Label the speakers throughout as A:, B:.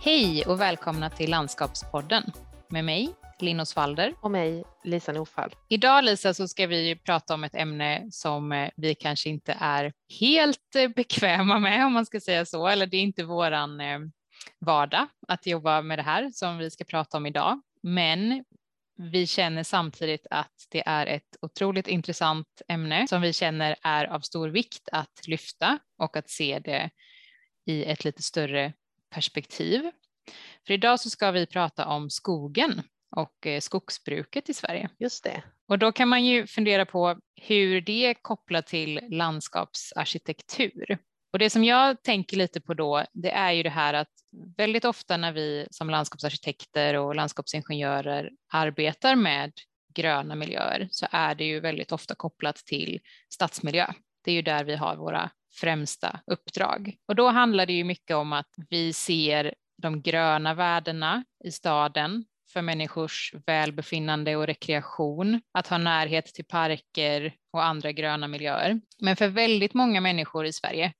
A: Hej och välkomna till Landskapspodden med mig, Linn Osvalder.
B: Och mig, Lisa Norfall.
A: Idag Lisa så ska vi prata om ett ämne som eh, vi kanske inte är helt eh, bekväma med om man ska säga så, eller det är inte våran eh, vardag att jobba med det här som vi ska prata om idag. Men vi känner samtidigt att det är ett otroligt intressant ämne som vi känner är av stor vikt att lyfta och att se det i ett lite större perspektiv. För idag så ska vi prata om skogen och eh, skogsbruket i Sverige.
B: Just det.
A: Och då kan man ju fundera på hur det är kopplat till landskapsarkitektur. Och det som jag tänker lite på då, det är ju det här att väldigt ofta när vi som landskapsarkitekter och landskapsingenjörer arbetar med gröna miljöer så är det ju väldigt ofta kopplat till stadsmiljö. Det är ju där vi har våra främsta uppdrag. Och då handlar det ju mycket om att vi ser de gröna värdena i staden för människors välbefinnande och rekreation, att ha närhet till parker och andra gröna miljöer. Men för väldigt många människor i Sverige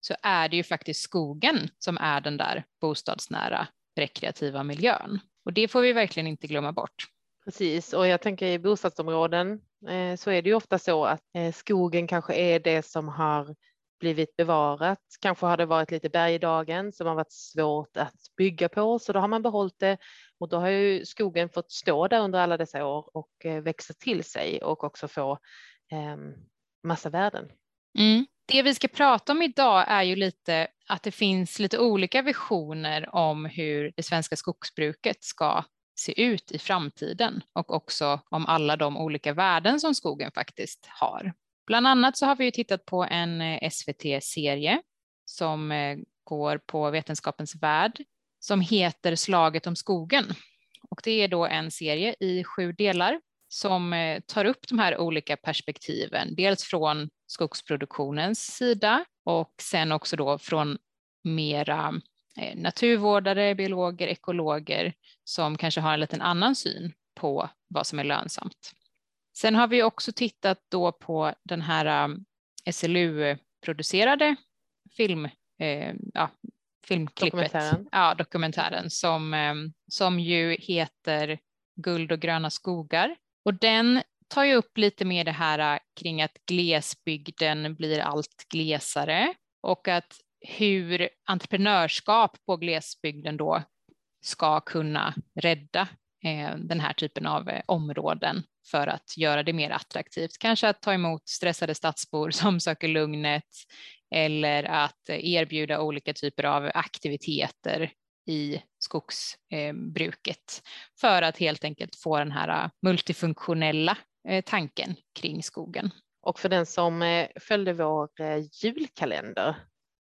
A: så är det ju faktiskt skogen som är den där bostadsnära rekreativa miljön. Och det får vi verkligen inte glömma bort.
B: Precis, och jag tänker i bostadsområden eh, så är det ju ofta så att eh, skogen kanske är det som har blivit bevarat. Kanske har det varit lite berg i dagen som har varit svårt att bygga på, så då har man behållit det och då har ju skogen fått stå där under alla dessa år och eh, växa till sig och också få eh, massa värden.
A: Mm. Det vi ska prata om idag är ju lite att det finns lite olika visioner om hur det svenska skogsbruket ska se ut i framtiden och också om alla de olika värden som skogen faktiskt har. Bland annat så har vi ju tittat på en eh, SVT-serie som eh, går på Vetenskapens värld som heter Slaget om skogen. Och det är då en serie i sju delar som eh, tar upp de här olika perspektiven, dels från skogsproduktionens sida och sen också då från mera naturvårdare, biologer, ekologer som kanske har en liten annan syn på vad som är lönsamt. Sen har vi också tittat då på den här um, SLU-producerade film, eh, ja, filmklippet, dokumentären, ja, dokumentären som, eh, som ju heter Guld och gröna skogar. Och den tar ju upp lite mer det här uh, kring att glesbygden blir allt glesare och att hur entreprenörskap på glesbygden då ska kunna rädda eh, den här typen av eh, områden för att göra det mer attraktivt. Kanske att ta emot stressade stadsbor som söker lugnet eller att erbjuda olika typer av aktiviteter i skogsbruket för att helt enkelt få den här multifunktionella eh, tanken kring skogen.
B: Och för den som eh, följde vår julkalender,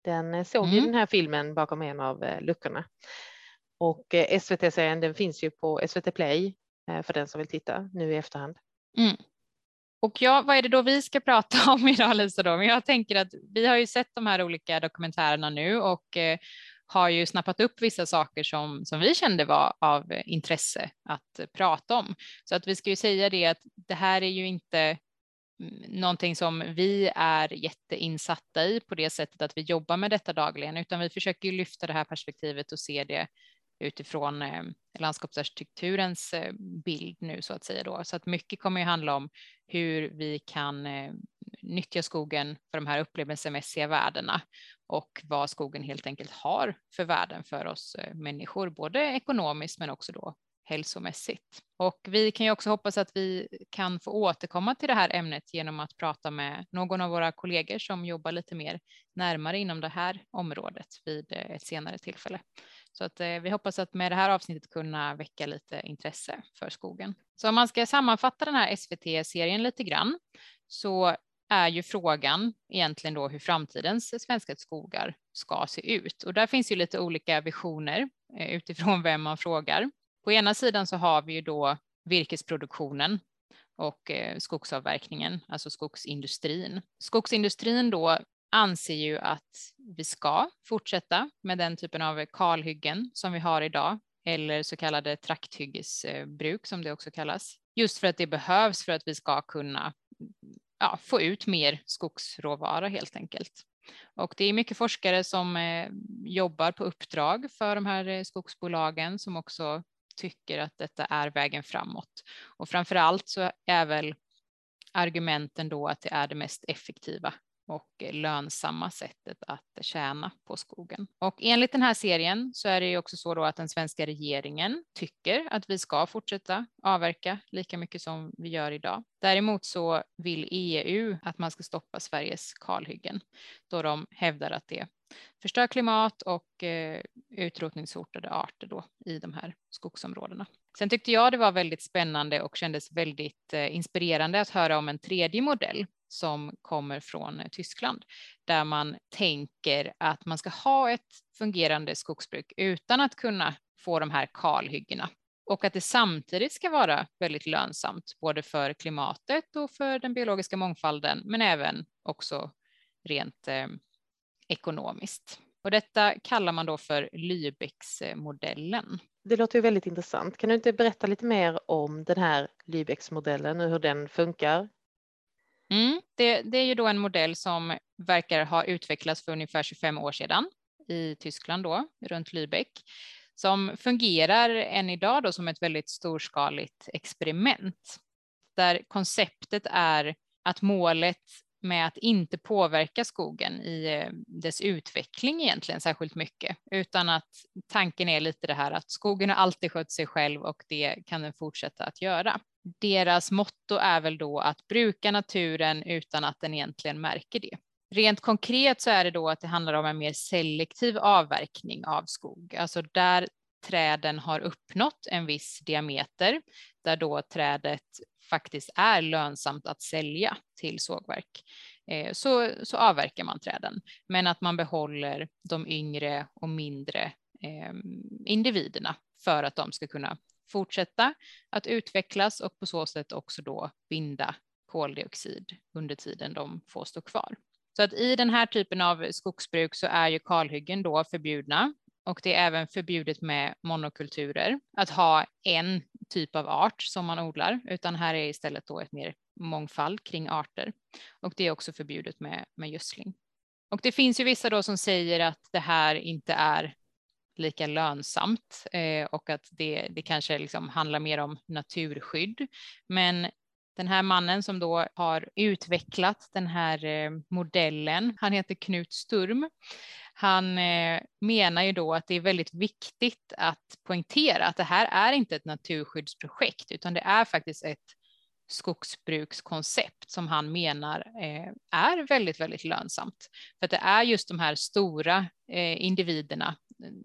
B: den såg mm. ju den här filmen bakom en av luckorna. Och SVT-serien den finns ju på SVT Play Eh, för den som vill titta nu i efterhand.
A: Mm. Och ja, vad är det då vi ska prata om idag Lisa? Då? Men jag tänker att vi har ju sett de här olika dokumentärerna nu och eh, har ju snappat upp vissa saker som, som vi kände var av intresse att prata om. Så att vi ska ju säga det att det här är ju inte mm, någonting som vi är jätteinsatta i på det sättet att vi jobbar med detta dagligen, utan vi försöker ju lyfta det här perspektivet och se det utifrån eh, landskapsarkitekturens eh, bild nu så att säga då. Så att mycket kommer ju handla om hur vi kan eh, nyttja skogen för de här upplevelsemässiga värdena och vad skogen helt enkelt har för värden för oss eh, människor, både ekonomiskt men också då hälsomässigt. Och vi kan ju också hoppas att vi kan få återkomma till det här ämnet genom att prata med någon av våra kollegor som jobbar lite mer närmare inom det här området vid eh, ett senare tillfälle. Så att eh, vi hoppas att med det här avsnittet kunna väcka lite intresse för skogen. Så om man ska sammanfatta den här SVT-serien lite grann så är ju frågan egentligen då hur framtidens svenska skogar ska se ut. Och där finns ju lite olika visioner eh, utifrån vem man frågar. På ena sidan så har vi ju då virkesproduktionen och eh, skogsavverkningen, alltså skogsindustrin. Skogsindustrin då anser ju att vi ska fortsätta med den typen av kalhyggen som vi har idag eller så kallade trakthyggesbruk som det också kallas. Just för att det behövs för att vi ska kunna ja, få ut mer skogsråvara helt enkelt. Och det är mycket forskare som eh, jobbar på uppdrag för de här eh, skogsbolagen som också tycker att detta är vägen framåt. Och framför allt så är väl argumenten då att det är det mest effektiva och lönsamma sättet att tjäna på skogen. Och enligt den här serien så är det ju också så då att den svenska regeringen tycker att vi ska fortsätta avverka lika mycket som vi gör idag. Däremot så vill EU att man ska stoppa Sveriges kalhyggen då de hävdar att det förstör klimat och eh, utrotningshotade arter då i de här skogsområdena. Sen tyckte jag det var väldigt spännande och kändes väldigt eh, inspirerande att höra om en tredje modell som kommer från eh, Tyskland där man tänker att man ska ha ett fungerande skogsbruk utan att kunna få de här kalhyggena och att det samtidigt ska vara väldigt lönsamt både för klimatet och för den biologiska mångfalden men även också rent eh, ekonomiskt. Och detta kallar man då för Lübecksmodellen.
B: Det låter ju väldigt intressant. Kan du inte berätta lite mer om den här Lübecksmodellen och hur den funkar?
A: Mm, det, det, är ju då en modell som verkar ha utvecklats för ungefär 25 år sedan i Tyskland då, runt Lübeck, som fungerar än idag då som ett väldigt storskaligt experiment där konceptet är att målet med att inte påverka skogen i eh, dess utveckling egentligen särskilt mycket, utan att tanken är lite det här att skogen har alltid skött sig själv och det kan den fortsätta att göra. Deras motto är väl då att bruka naturen utan att den egentligen märker det. Rent konkret så är det då att det handlar om en mer selektiv avverkning av skog, alltså där träden har uppnått en viss diameter, där då trädet faktiskt är lönsamt att sälja till sågverk, eh, så, så avverkar man träden. Men att man behåller de yngre och mindre eh, individerna för att de ska kunna fortsätta att utvecklas och på så sätt också då binda koldioxid under tiden de får stå kvar. Så att i den här typen av skogsbruk så är ju kalhyggen då förbjudna och det är även förbjudet med monokulturer, att ha en typ av art som man odlar, utan här är istället då ett mer mångfald kring arter. Och det är också förbjudet med, med gödsling. Och det finns ju vissa då som säger att det här inte är lika lönsamt eh, och att det, det kanske liksom handlar mer om naturskydd. Men den här mannen som då har utvecklat den här eh, modellen, han heter Knut Sturm. Han eh, menar ju då att det är väldigt viktigt att poängtera att det här är inte ett naturskyddsprojekt, utan det är faktiskt ett skogsbrukskoncept som han menar är väldigt, väldigt lönsamt. För att det är just de här stora individerna,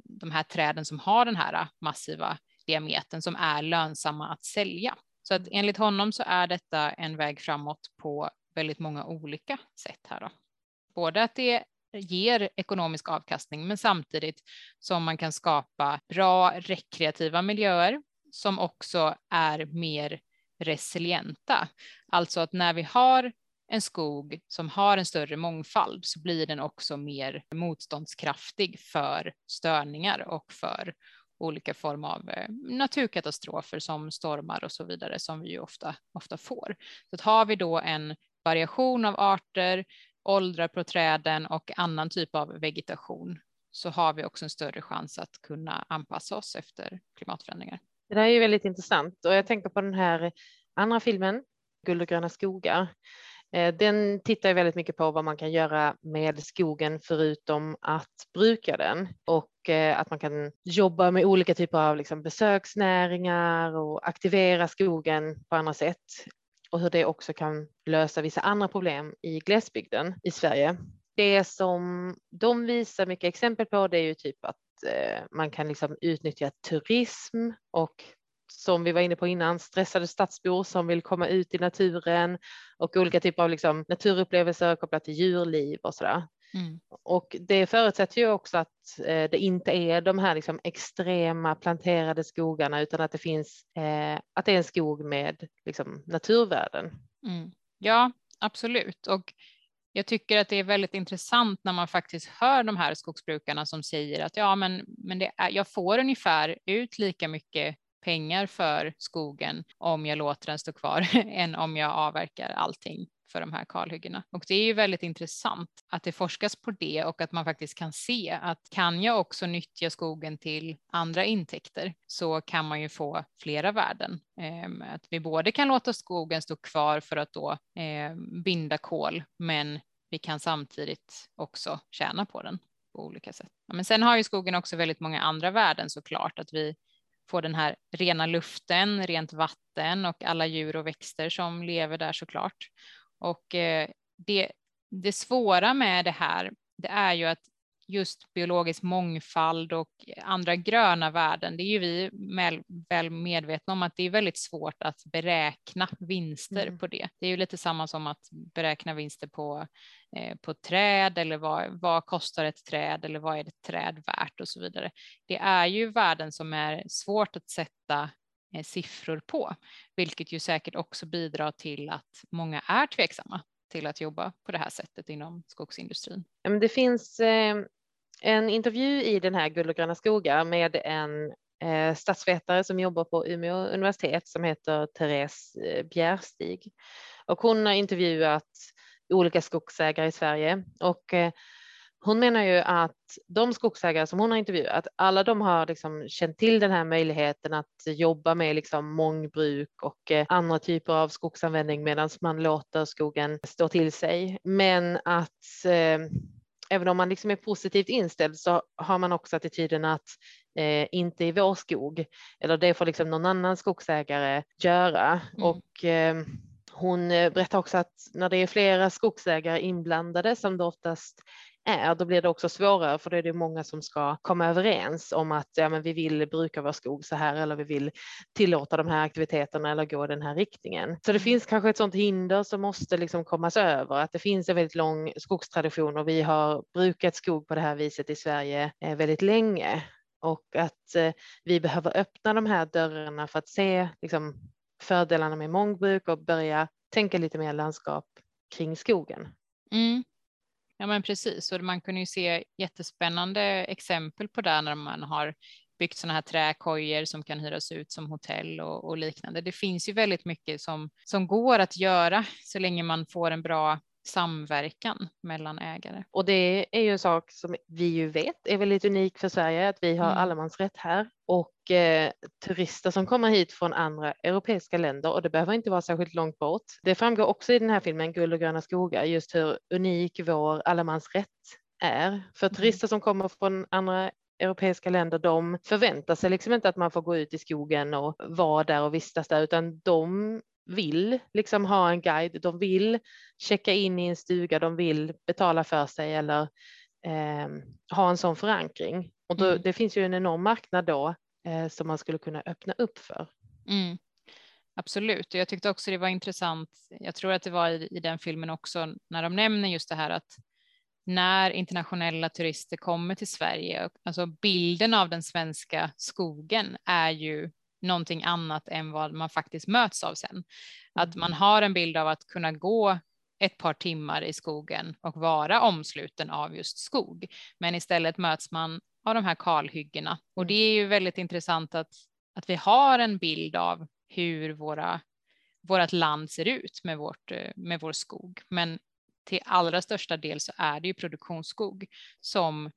A: de här träden som har den här massiva diametern som är lönsamma att sälja. Så att enligt honom så är detta en väg framåt på väldigt många olika sätt här då. Både att det ger ekonomisk avkastning, men samtidigt som man kan skapa bra rekreativa miljöer som också är mer resilienta. Alltså att när vi har en skog som har en större mångfald så blir den också mer motståndskraftig för störningar och för olika former av eh, naturkatastrofer som stormar och så vidare som vi ju ofta, ofta får. Så att har vi då en variation av arter, åldrar på träden och annan typ av vegetation så har vi också en större chans att kunna anpassa oss efter klimatförändringar.
B: Det där är ju väldigt intressant och jag tänker på den här andra filmen, Guld och gröna skogar. Eh, den tittar väldigt mycket på vad man kan göra med skogen förutom att bruka den och eh, att man kan jobba med olika typer av liksom besöksnäringar och aktivera skogen på andra sätt och hur det också kan lösa vissa andra problem i glesbygden i Sverige. Det som de visar mycket exempel på det är ju typ att eh, man kan liksom utnyttja turism och som vi var inne på innan, stressade stadsbor som vill komma ut i naturen och olika typer av liksom naturupplevelser kopplat till djurliv och sådär. Mm. Och det förutsätter ju också att eh, det inte är de här liksom extrema planterade skogarna utan att det finns, eh, att det är en skog med liksom naturvärden.
A: Mm. Ja, absolut. Och jag tycker att det är väldigt intressant när man faktiskt hör de här skogsbrukarna som säger att ja, men, men det är, jag får ungefär ut lika mycket pengar för skogen om jag låter den stå kvar än om jag avverkar allting för de här kalhyggena. Och det är ju väldigt intressant att det forskas på det och att man faktiskt kan se att kan jag också nyttja skogen till andra intäkter så kan man ju få flera värden. Ehm, att vi både kan låta skogen stå kvar för att då ehm, binda kol, men vi kan samtidigt också tjäna på den på olika sätt. Men sen har ju skogen också väldigt många andra värden såklart, att vi få den här rena luften, rent vatten och alla djur och växter som lever där såklart. Och eh, det, det svåra med det här, det är ju att just biologisk mångfald och andra gröna värden, det är ju vi väl medvetna om att det är väldigt svårt att beräkna vinster mm. på det. Det är ju lite samma som att beräkna vinster på, eh, på träd eller vad, vad kostar ett träd eller vad är ett träd värt och så vidare. Det är ju värden som är svårt att sätta eh, siffror på, vilket ju säkert också bidrar till att många är tveksamma till att jobba på det här sättet inom skogsindustrin?
B: Det finns eh, en intervju i den här Guld och gröna skogar med en eh, statsvetare som jobbar på Umeå universitet som heter Therese eh, Bjärstig. Och hon har intervjuat olika skogsägare i Sverige och eh, hon menar ju att de skogsägare som hon har intervjuat, alla de har liksom känt till den här möjligheten att jobba med liksom mångbruk och eh, andra typer av skogsanvändning medan man låter skogen stå till sig. Men att eh, även om man liksom är positivt inställd så har man också attityden att eh, inte i vår skog eller det får liksom någon annan skogsägare göra. Mm. Och eh, hon berättar också att när det är flera skogsägare inblandade som det oftast är, då blir det också svårare för då är det många som ska komma överens om att ja, men vi vill bruka vår skog så här eller vi vill tillåta de här aktiviteterna eller gå den här riktningen. Så det mm. finns kanske ett sådant hinder som måste liksom kommas över, att det finns en väldigt lång skogstradition och vi har brukat skog på det här viset i Sverige eh, väldigt länge och att eh, vi behöver öppna de här dörrarna för att se liksom, fördelarna med mångbruk och börja tänka lite mer landskap kring skogen.
A: Mm. Ja, men precis. Och man kunde ju se jättespännande exempel på det när man har byggt sådana här träkojor som kan hyras ut som hotell och, och, liknande. Det finns ju väldigt mycket som, som går att göra så länge man får en bra samverkan mellan ägare.
B: Och det är ju en sak som vi ju vet är väldigt unik för Sverige, att vi har mm. allemansrätt här och eh, turister som kommer hit från andra europeiska länder och det behöver inte vara särskilt långt bort. Det framgår också i den här filmen Guld och gröna skogar just hur unik vår allemansrätt är. För mm. turister som kommer från andra europeiska länder, de förväntar sig liksom inte att man får gå ut i skogen och vara där och vistas där, utan de vill liksom ha en guide, de vill checka in i en stuga, de vill betala för sig eller eh, ha en sån förankring. Och då, mm. det finns ju en enorm marknad då eh, som man skulle kunna öppna upp för.
A: Mm. Absolut, och jag tyckte också det var intressant. Jag tror att det var i, i den filmen också när de nämner just det här att när internationella turister kommer till Sverige, alltså bilden av den svenska skogen är ju någonting annat än vad man faktiskt möts av sen. Att man mm. har en bild av att kunna gå ett par timmar i skogen och vara omsluten av just skog. Men istället möts man av de här kalhyggena. Och det är ju väldigt intressant att, att vi har en bild av hur våra, vårt land ser ut med, vårt, med vår skog. Men till allra största del så är det ju produktionsskog som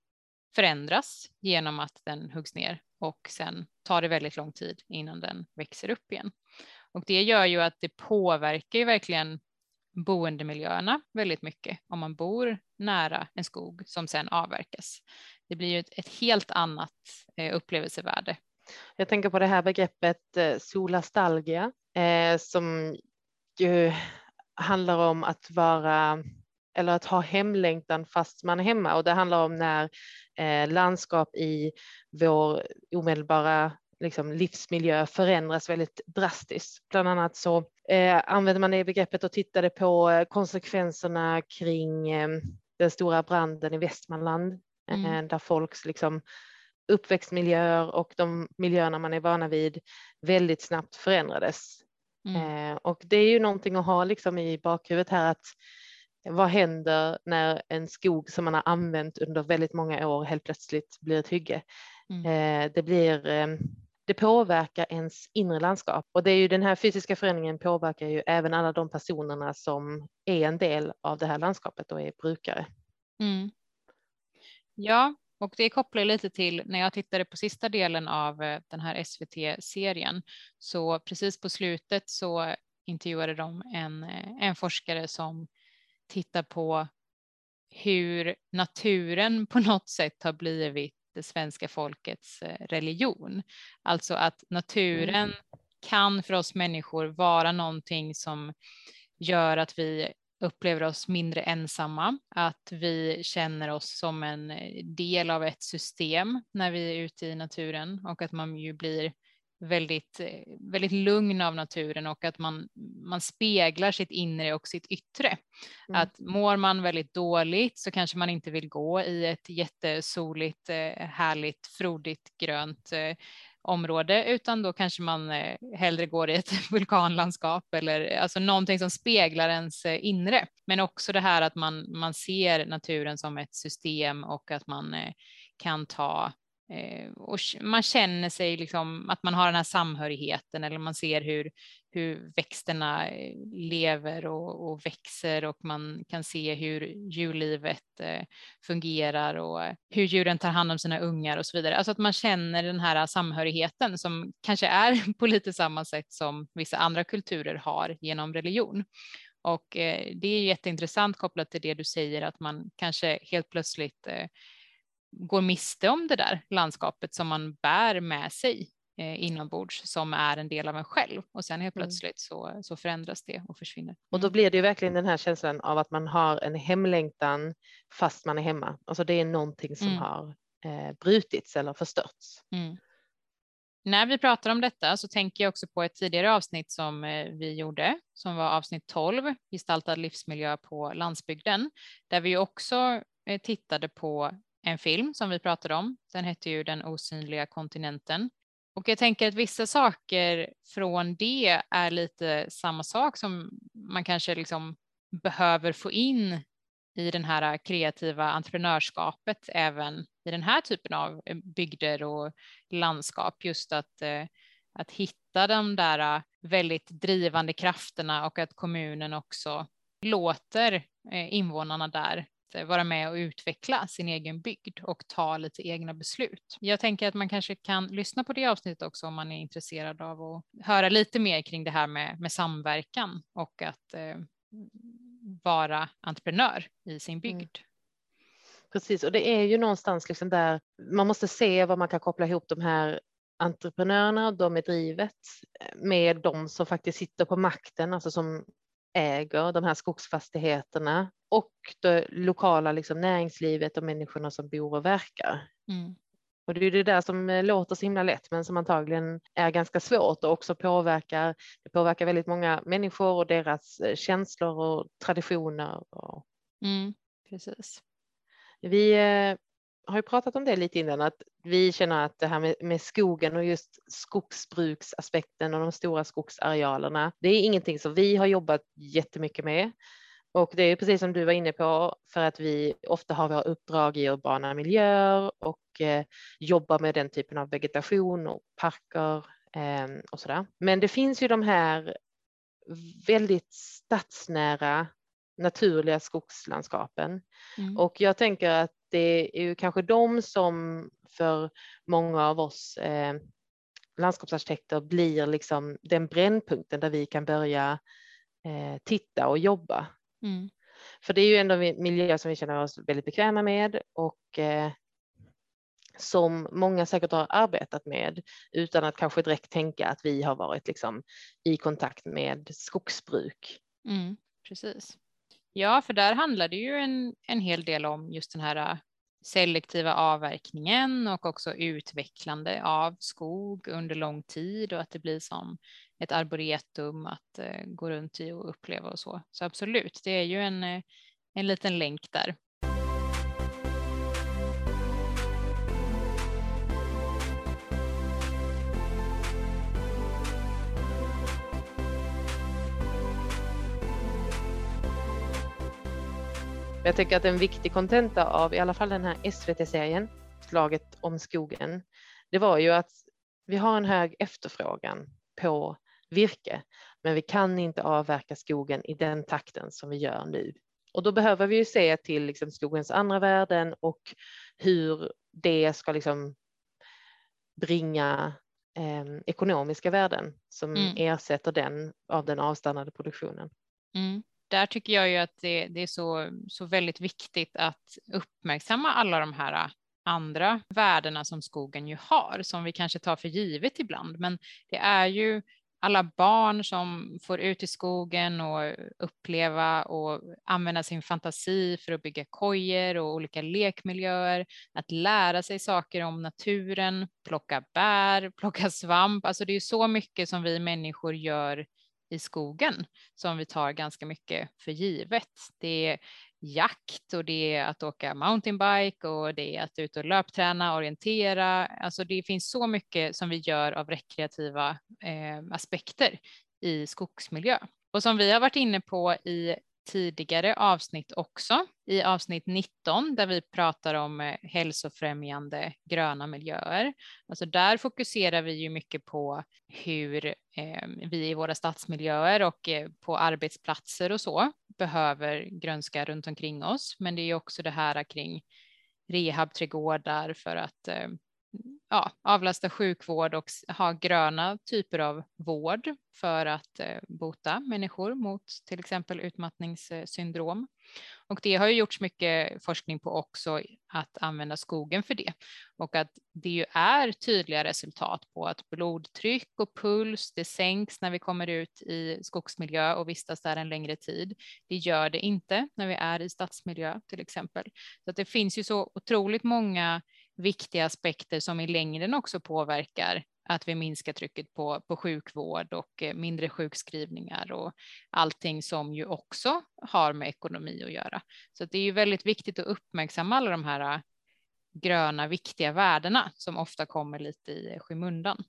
A: förändras genom att den huggs ner och sen tar det väldigt lång tid innan den växer upp igen. Och det gör ju att det påverkar ju verkligen boendemiljöerna väldigt mycket om man bor nära en skog som sen avverkas. Det blir ju ett, ett helt annat eh, upplevelsevärde.
B: Jag tänker på det här begreppet eh, solastalgia eh, som ju handlar om att vara eller att ha hemlängtan fast man är hemma och det handlar om när eh, landskap i vår omedelbara liksom, livsmiljö förändras väldigt drastiskt. Bland annat så eh, använder man det begreppet och tittade på eh, konsekvenserna kring eh, den stora branden i Västmanland eh, mm. där folks liksom, uppväxtmiljöer och de miljöerna man är vana vid väldigt snabbt förändrades. Mm. Eh, och det är ju någonting att ha liksom i bakhuvudet här att vad händer när en skog som man har använt under väldigt många år helt plötsligt blir ett hygge? Mm. Eh, det, blir, eh, det påverkar ens inre landskap och det är ju den här fysiska förändringen påverkar ju även alla de personerna som är en del av det här landskapet och är brukare.
A: Mm. Ja, och det kopplar lite till när jag tittade på sista delen av eh, den här SVT-serien. Så precis på slutet så intervjuade de en, eh, en forskare som tittar på hur naturen på något sätt har blivit det svenska folkets eh, religion. Alltså att naturen mm. kan för oss människor vara någonting som gör att vi upplever oss mindre ensamma, att vi känner oss som en eh, del av ett system när vi är ute i naturen och att man ju blir väldigt, eh, väldigt lugn av naturen och att man, man speglar sitt inre och sitt yttre. Mm. Att mår man väldigt dåligt så kanske man inte vill gå i ett jättesoligt, eh, härligt, frodigt, grönt område, utan då kanske man eh, hellre går i ett vulkanlandskap eller alltså någonting som speglar ens eh, inre. Men också det här att man, man ser naturen som ett system och att man eh, kan ta Eh, Eh, och man känner sig liksom att man har den här samhörigheten eller man ser hur, hur växterna eh, lever och, och växer och man kan se hur djurlivet eh, fungerar och eh, hur djuren tar hand om sina ungar och så vidare. Alltså att man känner den här samhörigheten som kanske är på lite samma sätt som vissa andra kulturer har genom religion. Och det är jätteintressant kopplat till det du säger att man kanske helt plötsligt går miste om det där landskapet som man bär med sig eh, inombords som är en del av en själv och sen helt mm. plötsligt så, så förändras det och försvinner.
B: Och då mm. blir det ju verkligen den här känslan av att man har en hemlängtan fast man är hemma. Alltså det är någonting som mm. har eh, brutits eller förstörts. Mm.
A: När vi pratar om detta så tänker jag också på ett tidigare avsnitt som eh, vi gjorde, som var avsnitt 12, gestaltad livsmiljö på landsbygden, där vi också eh, tittade på en film som vi pratade om. Den hette ju Den osynliga kontinenten. Och jag tänker att vissa saker från det är lite samma sak som man kanske liksom behöver få in i den här kreativa entreprenörskapet även i den här typen av eh, bygder och landskap. Just att, eh, att hitta de där eh, väldigt drivande krafterna och att kommunen också låter invånarna där vara med och utveckla sin egen bygd och ta lite egna beslut. Jag tänker att man kanske kan lyssna på det avsnittet också om man är intresserad av att höra lite mer kring det här med, med samverkan och att eh, vara entreprenör i sin mm. bygd. Mm.
B: Precis, och det är ju någonstans liksom där man måste se vad man kan koppla ihop de här entreprenörerna, de är drivet med de som faktiskt sitter på makten, alltså som äger de här skogsfastigheterna och det lokala liksom, näringslivet och människorna som bor och verkar. Mm. Och det är det där som eh, låter så himla lätt men som antagligen är ganska svårt och också påverkar, det påverkar väldigt många människor och deras eh, känslor och traditioner. Och...
A: Mm, precis.
B: Vi eh, har ju pratat om det lite innan, att vi känner att det här med, med, skogen och just skogsbruksaspekten och de stora skogsarealerna, det är ingenting som vi har jobbat jättemycket med. Och det är precis som du var inne på, för att vi ofta har våra uppdrag i urbana miljöer och eh, jobbar med den typen av vegetation och parker eh, och sådär. Men det finns ju de här väldigt stadsnära naturliga skogslandskapen. Mm. Och jag tänker att det är ju kanske de som för många av oss eh, landskapsarkitekter blir liksom den brännpunkten där vi kan börja eh, titta och jobba. Mm. För det är ju ändå miljöer som vi känner oss väldigt bekväma med och eh, som många säkert har arbetat med utan att kanske direkt tänka att vi har varit liksom i kontakt med skogsbruk.
A: Mm, precis. Ja, för där handlar det ju en, en hel del om just den här äh, selektiva avverkningen och också utvecklande av skog under lång tid och att det blir som ett arboretum att äh, gå runt i och uppleva och så. Så absolut, det är ju en, äh, en liten länk där.
B: Jag tycker att en viktig kontenta av i alla fall den här SVT-serien, Slaget om skogen, det var ju att vi har en hög efterfrågan på virke, men vi kan inte avverka skogen i den takten som vi gör nu. Och då behöver vi ju se till liksom skogens andra värden och hur det ska liksom bringa eh, ekonomiska värden som mm. ersätter den av den avstannade produktionen.
A: Mm. Där tycker jag ju att det, det, är så, så väldigt viktigt att uppmärksamma alla de här äh, andra värdena som skogen ju har, som vi kanske tar för givet ibland. Men det är ju alla barn som får ut i skogen och uppleva och använda sin fantasi för att bygga kojer och olika lekmiljöer, att lära sig saker om naturen, plocka bär, plocka svamp. Alltså det är så mycket som vi människor gör i skogen som vi tar ganska mycket för givet. Det är jakt och det är att åka mountainbike och det är att ut och löpträna, orientera. Alltså det finns så mycket som vi gör av rekreativa eh, aspekter i skogsmiljö. Och som vi har varit inne på i tidigare avsnitt också, i avsnitt 19 där vi pratar om eh, hälsofrämjande gröna miljöer. Alltså där fokuserar vi ju mycket på hur eh, vi i våra stadsmiljöer och eh, på arbetsplatser och så behöver grönska runt omkring oss. Men det är också det här kring rehabträdgårdar för att ehm, ja, avlasta sjukvård och ha gröna typer av vård för att eh, bota människor mot till exempel utmattningssyndrom. Och det har ju gjorts mycket forskning på också att använda skogen för det och att det ju är tydliga resultat på att blodtryck och puls, det sänks när vi kommer ut i skogsmiljö och vistas där en längre tid. Det gör det inte när vi är i stadsmiljö till exempel. Så att det finns ju så otroligt många viktiga aspekter som i längden också påverkar att vi minskar trycket på, på sjukvård och eh, mindre sjukskrivningar och allting som ju också har med ekonomi att göra. Så det är ju väldigt viktigt att uppmärksamma alla de här eh, gröna viktiga värdena som ofta kommer lite i skymundan.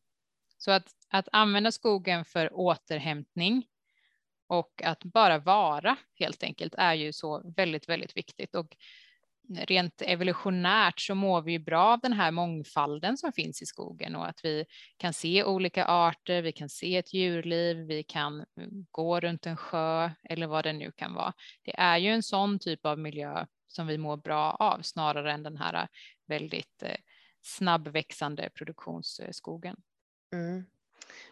A: Så att, att använda skogen för återhämtning och att bara vara helt enkelt är ju så väldigt, väldigt viktigt. Och rent evolutionärt så mår vi ju bra av den här mångfalden som finns i skogen och att vi kan se olika arter, vi kan se ett djurliv, vi kan mm, gå runt en sjö eller vad det nu kan vara. Det är ju en sån typ av miljö som vi mår bra av snarare än den här äh, väldigt äh, snabbväxande produktionsskogen.
B: Mm.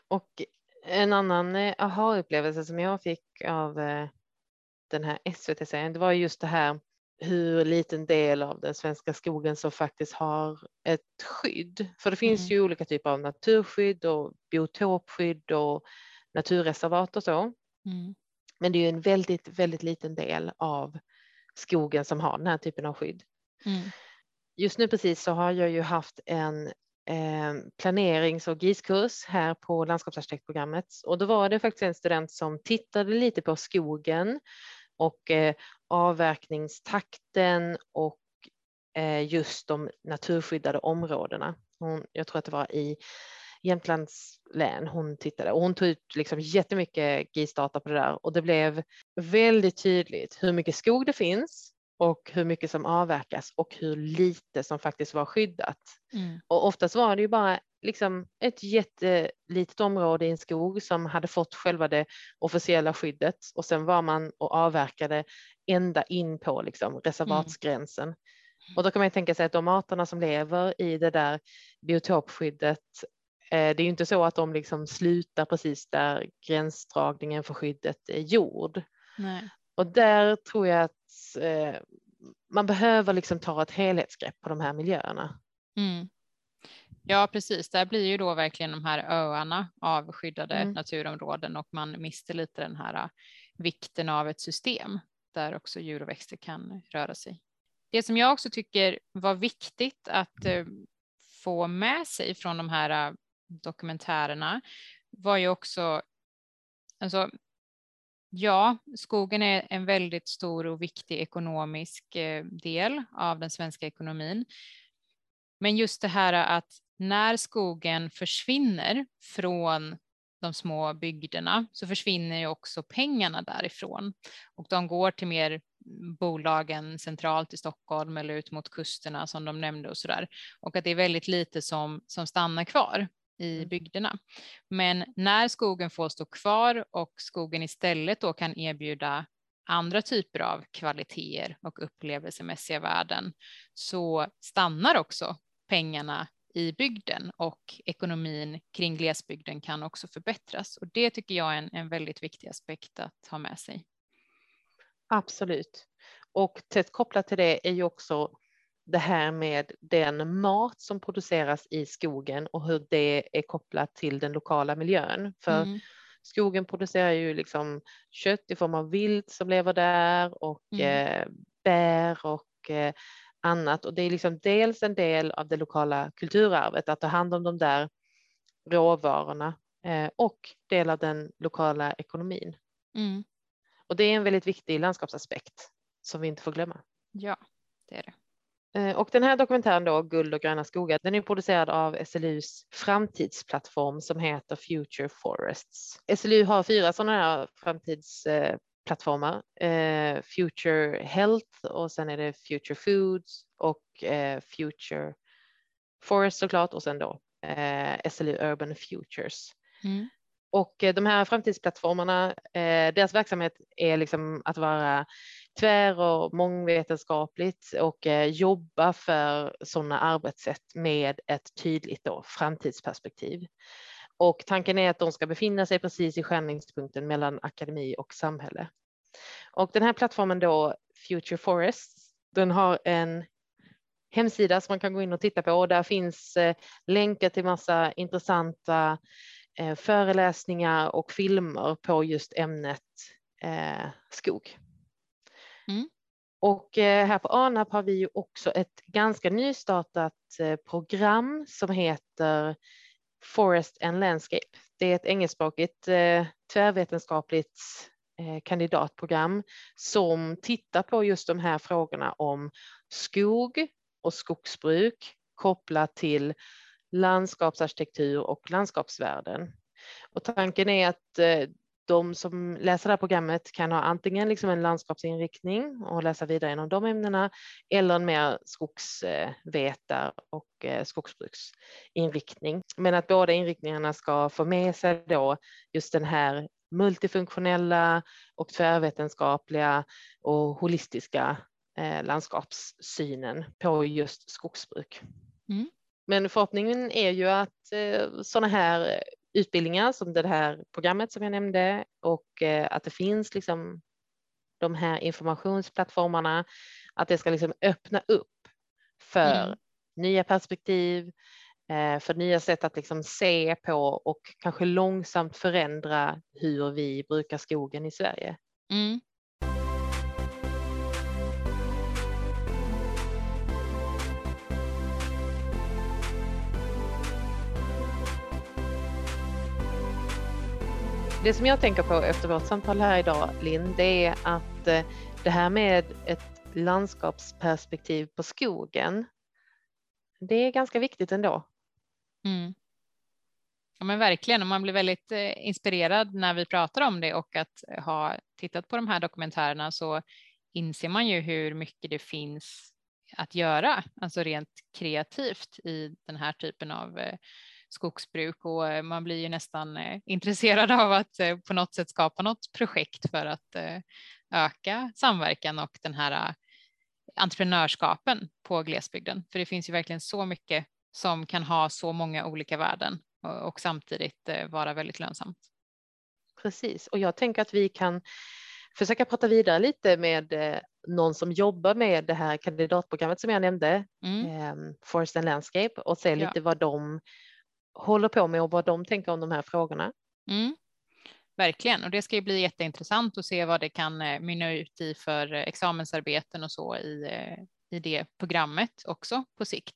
B: Och en annan äh, aha-upplevelse som jag fick av den här SVT-serien, det var just det här hur liten del av den svenska skogen som faktiskt har ett skydd. För det finns mm. ju olika typer av naturskydd och biotopskydd och naturreservat och så. Mm. Men det är ju en väldigt, väldigt liten del av skogen som har den här typen av skydd. Mm. Just nu precis så har jag ju haft en eh, planerings och GIS-kurs här på landskapsarkitektprogrammet och då var det faktiskt en student som tittade lite på skogen och eh, avverkningstakten och eh, just de naturskyddade områdena. Hon, jag tror att det var i Jämtlands län hon tittade och hon tog ut liksom jättemycket GIS-data på det där och det blev väldigt tydligt hur mycket skog det finns och hur mycket som avverkas och hur lite som faktiskt var skyddat. Mm. Och oftast var det ju bara liksom ett jättelitet område i en skog som hade fått själva det officiella skyddet och sen var man och avverkade ända in på liksom reservatsgränsen. Mm. Och då kan man tänka sig att de arterna som lever i det där biotopskyddet, eh, det är ju inte så att de liksom slutar precis där gränsdragningen för skyddet är gjord. Nej. Och där tror jag att eh, man behöver liksom ta ett helhetsgrepp på de här miljöerna.
A: Mm. Ja, precis. Där blir ju då verkligen de här öarna av skyddade mm. naturområden och man mister lite den här äh, vikten av ett system där också djur och växter kan röra sig. Det som jag också tycker var viktigt att äh, få med sig från de här äh, dokumentärerna var ju också, alltså, ja, skogen är en väldigt stor och viktig ekonomisk del av den svenska ekonomin. Men just det här att när skogen försvinner från de små bygderna så försvinner ju också pengarna därifrån och de går till mer bolagen centralt i Stockholm eller ut mot kusterna som de nämnde och så där och att det är väldigt lite som, som stannar kvar. i
B: Mm.
A: bygderna. Men när skogen får stå kvar och skogen istället då kan erbjuda andra typer av kvaliteter och upplevelsemässiga värden så stannar också pengarna i bygden och ekonomin kring glesbygden kan också förbättras. Och det tycker jag är en, en väldigt viktig aspekt att ha med sig.
B: Absolut. Och tätt kopplat till det är ju också det här med den mat som produceras i skogen och hur det är kopplat till den lokala miljön. För
A: Mm,
B: skogen producerar ju liksom kött i form av vilt som lever där och
A: Mm.
B: eh, bär och eh, annat. Och det är liksom dels en del av det lokala kulturarvet att ta hand om de där råvarorna eh, och del av den lokala ekonomin.
A: mm,
B: Och det är en väldigt viktig landskapsaspekt som vi inte får glömma.
A: ja, det är det.
B: Eh, Och den här dokumentären då, Guld och gröna skogar, den är producerad av SLUs framtidsplattform som heter Future Forests. SLU har fyra sådana här framtidsplattformar. Eh, Future Health och sen är det Future Foods och eh, Future Forest såklart och sen då eh, SLU Urban Futures.
A: Mm,
B: Och eh, de här framtidsplattformarna, eh, deras verksamhet är liksom att vara tvär och mångvetenskapligt och eh, jobba för sådana arbetssätt med ett tydligt då, framtidsperspektiv. Och tanken är att de ska befinna sig precis i skärningspunkten mellan akademi och samhälle. Och den här plattformen då, Future Forests, den har en hemsida som man kan gå in och titta på och där finns eh, länkar till massa intressanta eh, föreläsningar och filmer på just ämnet eh, skog.
A: Mm.
B: Och här på ANAP har vi ju också ett ganska nystartat program som heter Forest and Landscape. Det är ett engelskspråkigt tvärvetenskapligt Eh, kandidatprogram som tittar på just de här frågorna om skog och skogsbruk kopplat till landskapsarkitektur och landskapsvärden. Och tanken är att eh, de som läser det här programmet kan ha antingen liksom en landskapsinriktning och läsa vidare inom de ämnena eller en mer skogsvetar och eh, skogsbruksinriktning. Men att båda inriktningarna ska få med sig då just den här multifunktionella och tvärvetenskapliga och holistiska eh, landskapssynen på just skogsbruk.
A: Mm.
B: Men förhoppningen är ju att eh, sådana här utbildningar som det här programmet som jag nämnde och eh, att det finns liksom de här informationsplattformarna, att det ska liksom öppna upp för
A: Mm.
B: nya perspektiv, för nya sätt att liksom se på och kanske långsamt förändra hur vi brukar skogen i Sverige.
A: Mm.
B: Det som jag tänker på efter vårt samtal här idag, Linn, det är att eh, det här med ett landskapsperspektiv på skogen, det är ganska viktigt ändå.
A: Mm. Ja, men verkligen, och man blir väldigt eh, inspirerad när vi pratar om det och att ha tittat på de här dokumentärerna så inser man ju hur mycket det finns att göra, alltså rent kreativt i den här typen av eh, skogsbruk och eh, man blir ju nästan eh, intresserad av att eh, på något sätt skapa något projekt för att eh, öka samverkan och den här eh, entreprenörskapen på glesbygden. För det finns ju verkligen så mycket som kan ha så många olika värden och, och samtidigt eh, vara väldigt lönsamt.
B: Precis, och jag tänker att vi kan försöka prata vidare lite med eh, någon som jobbar med det här kandidatprogrammet som jag nämnde,
A: Mm.
B: eh, Forest and Landscape, och se
A: Ja.
B: lite vad de håller på med och vad de tänker om de här frågorna.
A: Mm. Verkligen, och det ska ju bli jätteintressant att se vad det kan eh, mynna ut i för eh, examensarbeten och så i, eh, i det programmet också på sikt.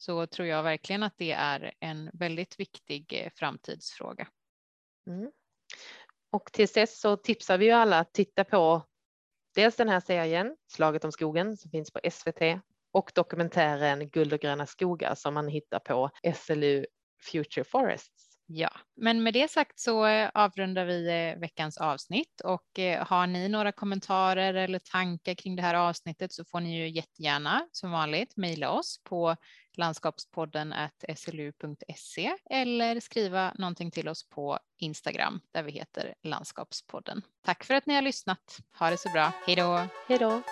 A: Så tror jag verkligen att det är en väldigt viktig eh, framtidsfråga.
B: Mm. Och tills dess så tipsar vi ju alla att titta på dels den här serien, Slaget om skogen, som finns på SVT, och dokumentären Guld och gröna skogar som man hittar på SLU Future Forests.
A: Ja, men med det sagt så eh, avrundar vi eh, veckans avsnitt och har ni några kommentarer eller tankar kring det här avsnittet så får ni ju jättegärna som vanligt mejla oss på landskapspodden slu.se eller skriva någonting till oss på Instagram där vi heter Landskapspodden. Tack för att ni har lyssnat. Ha det så bra. Hej då!
B: Hej då!